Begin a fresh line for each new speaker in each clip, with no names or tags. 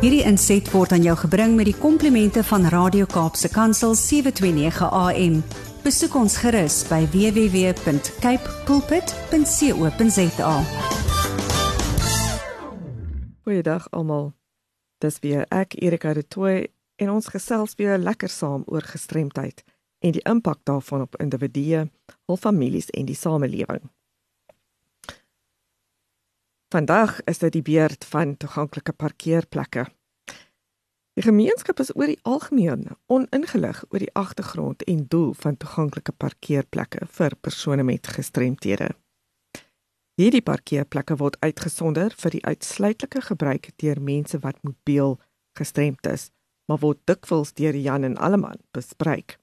Hierdie inset word aan jou gebring met die komplimente van Radio Kaapse Kansel 729 AM. Besoek ons gerus by www.cape pulpit.co.za.
Goeiedag almal. Dis weer ek Erika de Tooy en ons gesels weer lekker saam oor gestremdheid en die impak daarvan op individue, hul families en die samelewing. Vandag is dit die beurt van toeganklike parkeerplekke. Die gemeenskap is oor die algemeen oningelig oor die agtergrond en doel van toeganklike parkeerplekke vir persone met gestremthede. Hierdie parkeerplekke word uitgesonder vir die uitsluitlike gebruik deur mense wat mobiel gestremd is, maar word dikwels deur Jan en Alleman bespreek.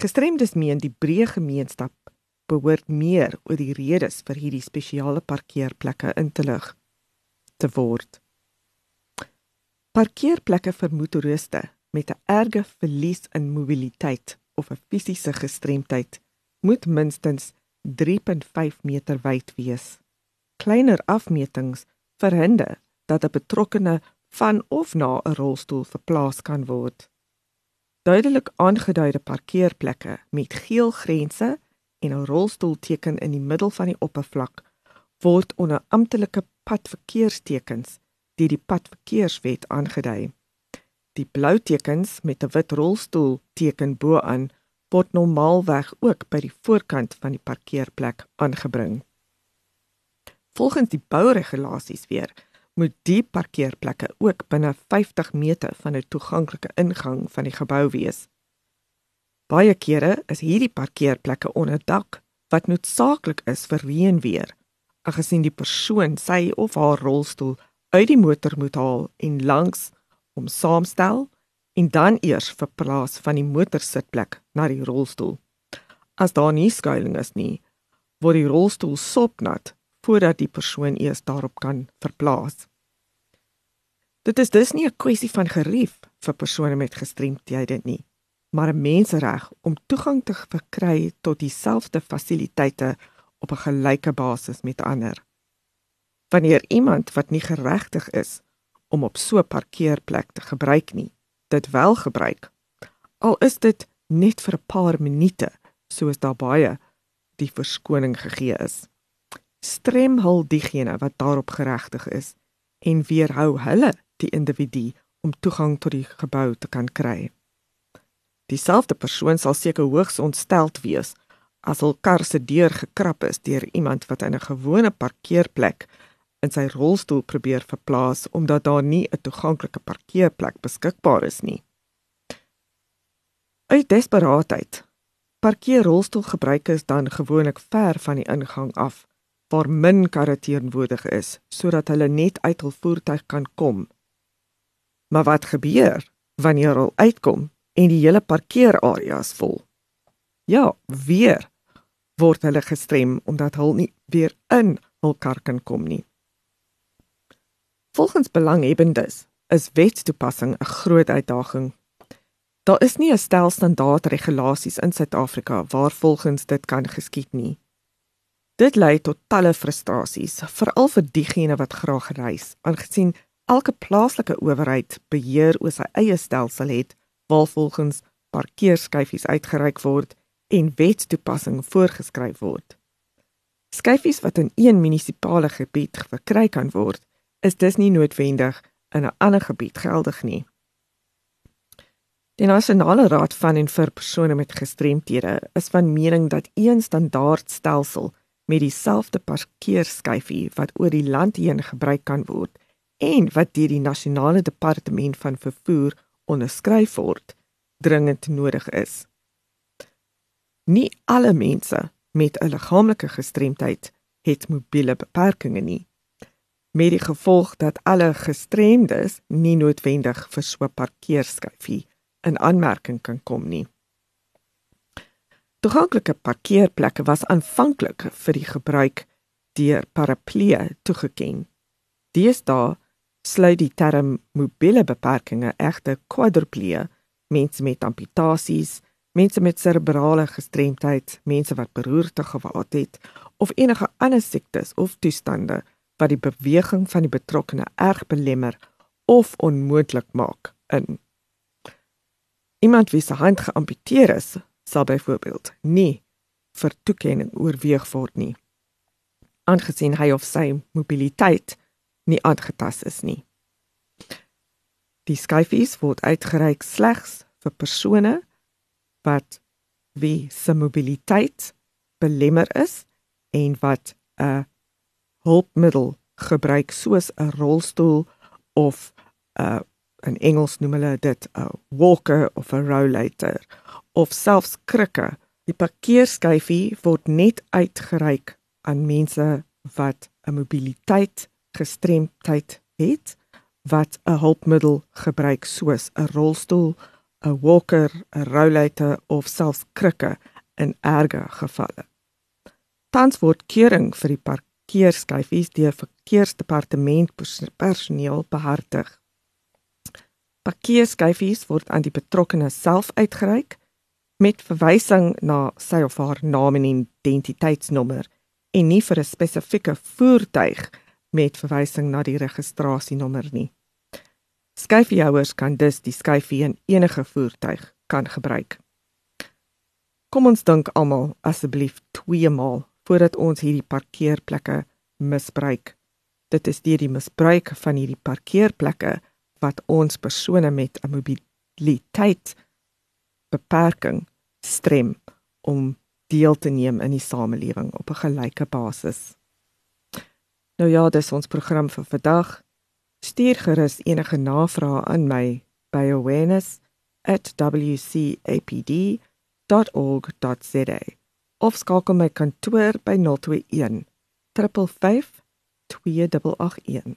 Gestremdes meen die breë gemeenskap behoort meer oor die redes vir hierdie spesiale parkeerplekke in te lig te word. Parkeerplekke vir motoriste met 'n erge verlies in mobiliteit of 'n fisiese gestremdheid moet minstens 3.5 meter wyd wees. Kleiner afmetings verhinder dat 'n betrokkene van of na 'n rolstoel verplaas kan word. Duidelik aangeduide parkeerplekke met geel grense en 'n rolstoelteken in die middel van die oppervlak word onder amptelike padverkeerstekens deur die padverkeerswet aangedui. Die blou tekens met 'n wit rolstoel teken bo-aan word normaalweg ook by die voorkant van die parkeerplek aangebring. Volgens die bouregulasies weer moet die parkeerplekke ook binne 50 meter van 'n toeganklike ingang van die gebou wees. Baie kere is hierdie parkeerplekke onder dak wat noodsaaklik is vir reënweer, aangesien die persoon sy of haar rolstoel uit die motor moet haal en langs om saamstel en dan eers verplaas van die motorsitplek na die rolstoel. As daar nie skuilings is nie, word die rolstoel sopnat voordat die persoon eers daarop kan verplaas. Dit is dus nie 'n kwessie van gerief vir persone met gestremthede nie maar 'n mensereg om toegang te verkry tot dieselfde fasiliteite op 'n gelyke basis met ander. Wanneer iemand wat nie geregtig is om op so 'n parkeerplek te gebruik nie, dit wel gebruik, al is dit net vir 'n paar minute, soos daar baie die verskoning gegee is. Strem hul diegene wat daarop geregtig is en weerhou hulle die individu om toegang tot die gebou te kan kry. Dieselfde persoon sal seker hoogs ontsteld wees as hul kar se deur gekrap is deur iemand wat in 'n gewone parkeerplek in sy rolstoel probeer verplaas omdat daar nie 'n toeganklike parkeerplek beskikbaar is nie. Uit desperaatheid parkeer rolstoelgebruikers dan gewoonlik ver van die ingang af waar min karre teenwoordig is sodat hulle net uit hul voertuig kan kom. Maar wat gebeur wanneer hulle uitkom en die hele parkeerarea is vol. Ja, weer word hulle gestrem omdat hulle nie weer in hul kar kan kom nie. Volgens belanghebbendes is wetstoepassing 'n groot uitdaging. Daar is nie 'n stel standaard regulasies in Suid-Afrika waar volgens dit kan geskied nie. Dit lei tot talle frustrasies, veral vir diegene wat graag reis, aangesien elke plaaslike owerheid beheer oor sy eie stelsel het waarvolgens parkeerskyfies uitgereik word en wetstoepassing voorgeskryf word. Skyfies wat in een munisipale gebied verkry kan word, is dus nie noodwendig in 'n ander gebied geldig nie. Die Nasionale Raad van en vir persone met gestremthede is van mening dat een standaard stelsel met dieselfde parkeerskyfie wat oor die land heen gebruik kan word en wat deur die nasionale departement van vervoer onderskryf word dringend nodig is. Nie alle mense met 'n liggaamlike gestremdheid het mobiele beperkings nie. Met die gevolg dat alle gestremdes nie noodwendig vir so 'n parkeerskyfie in aanmerking kan kom nie. Toeganklike parkeerplekke was aanvanklik vir die gebruik deur paraplee toegeken. Deesdae sluit die term mobiele beperkings egte kwadriplee, mense met amputasies, mense met serebrale gestremdheid, mense wat beroerte gehad het of enige ander siektes of toestande wat die beweging van die betrokkene erg belemmer of onmoontlik maak in. Iemand wie se hand geamputeer is, sal byvoorbeeld nie vir toekenning oorweeg word nie, aangesien hy of sy mobiliteit nie aangetas is nie. Die skyfies word uitgereik slegs vir persone wat wie se mobiliteit belemmer is en wat 'n hulpmiddel gebruik soos 'n rolstoel of 'n in Engels noem hulle dit 'n walker of 'n rollator of selfs krikke. Die parkeerskyfie word net uitgereik aan mense wat 'n mobiliteit gestremdheid het wat 'n hulpmiddel gebruik soos 'n rolstoel, 'n walker, 'n rollator of selfs krikke in erge gevalle. Tans word keuring vir die parkeerskyfies deur verkeersdepartement personeel behartig. Parkeerskyfies word aan die betrokkenes self uitgereik met verwysing na sy of haar naam en identiteitsnommer en nie vir 'n spesifieke voertuig met verwysing na die registrasienommer nie. Skyfiehouers kan dus die skyfie in enige voertuig kan gebruik. Kom ons dink almal asseblief twee maal voordat ons hierdie parkeerplekke misbruik. Dit is deur die misbruik van hierdie parkeerplekke wat ons persone met 'n mobiliteit beperking strem om deel te neem in die samelewing op 'n gelyke basis. Nou ja, dis ons program vir vandag. Stuur gerus enige navrae aan my by awareness@wcapd.org.za of skakel my kantoor by 021 355 2881.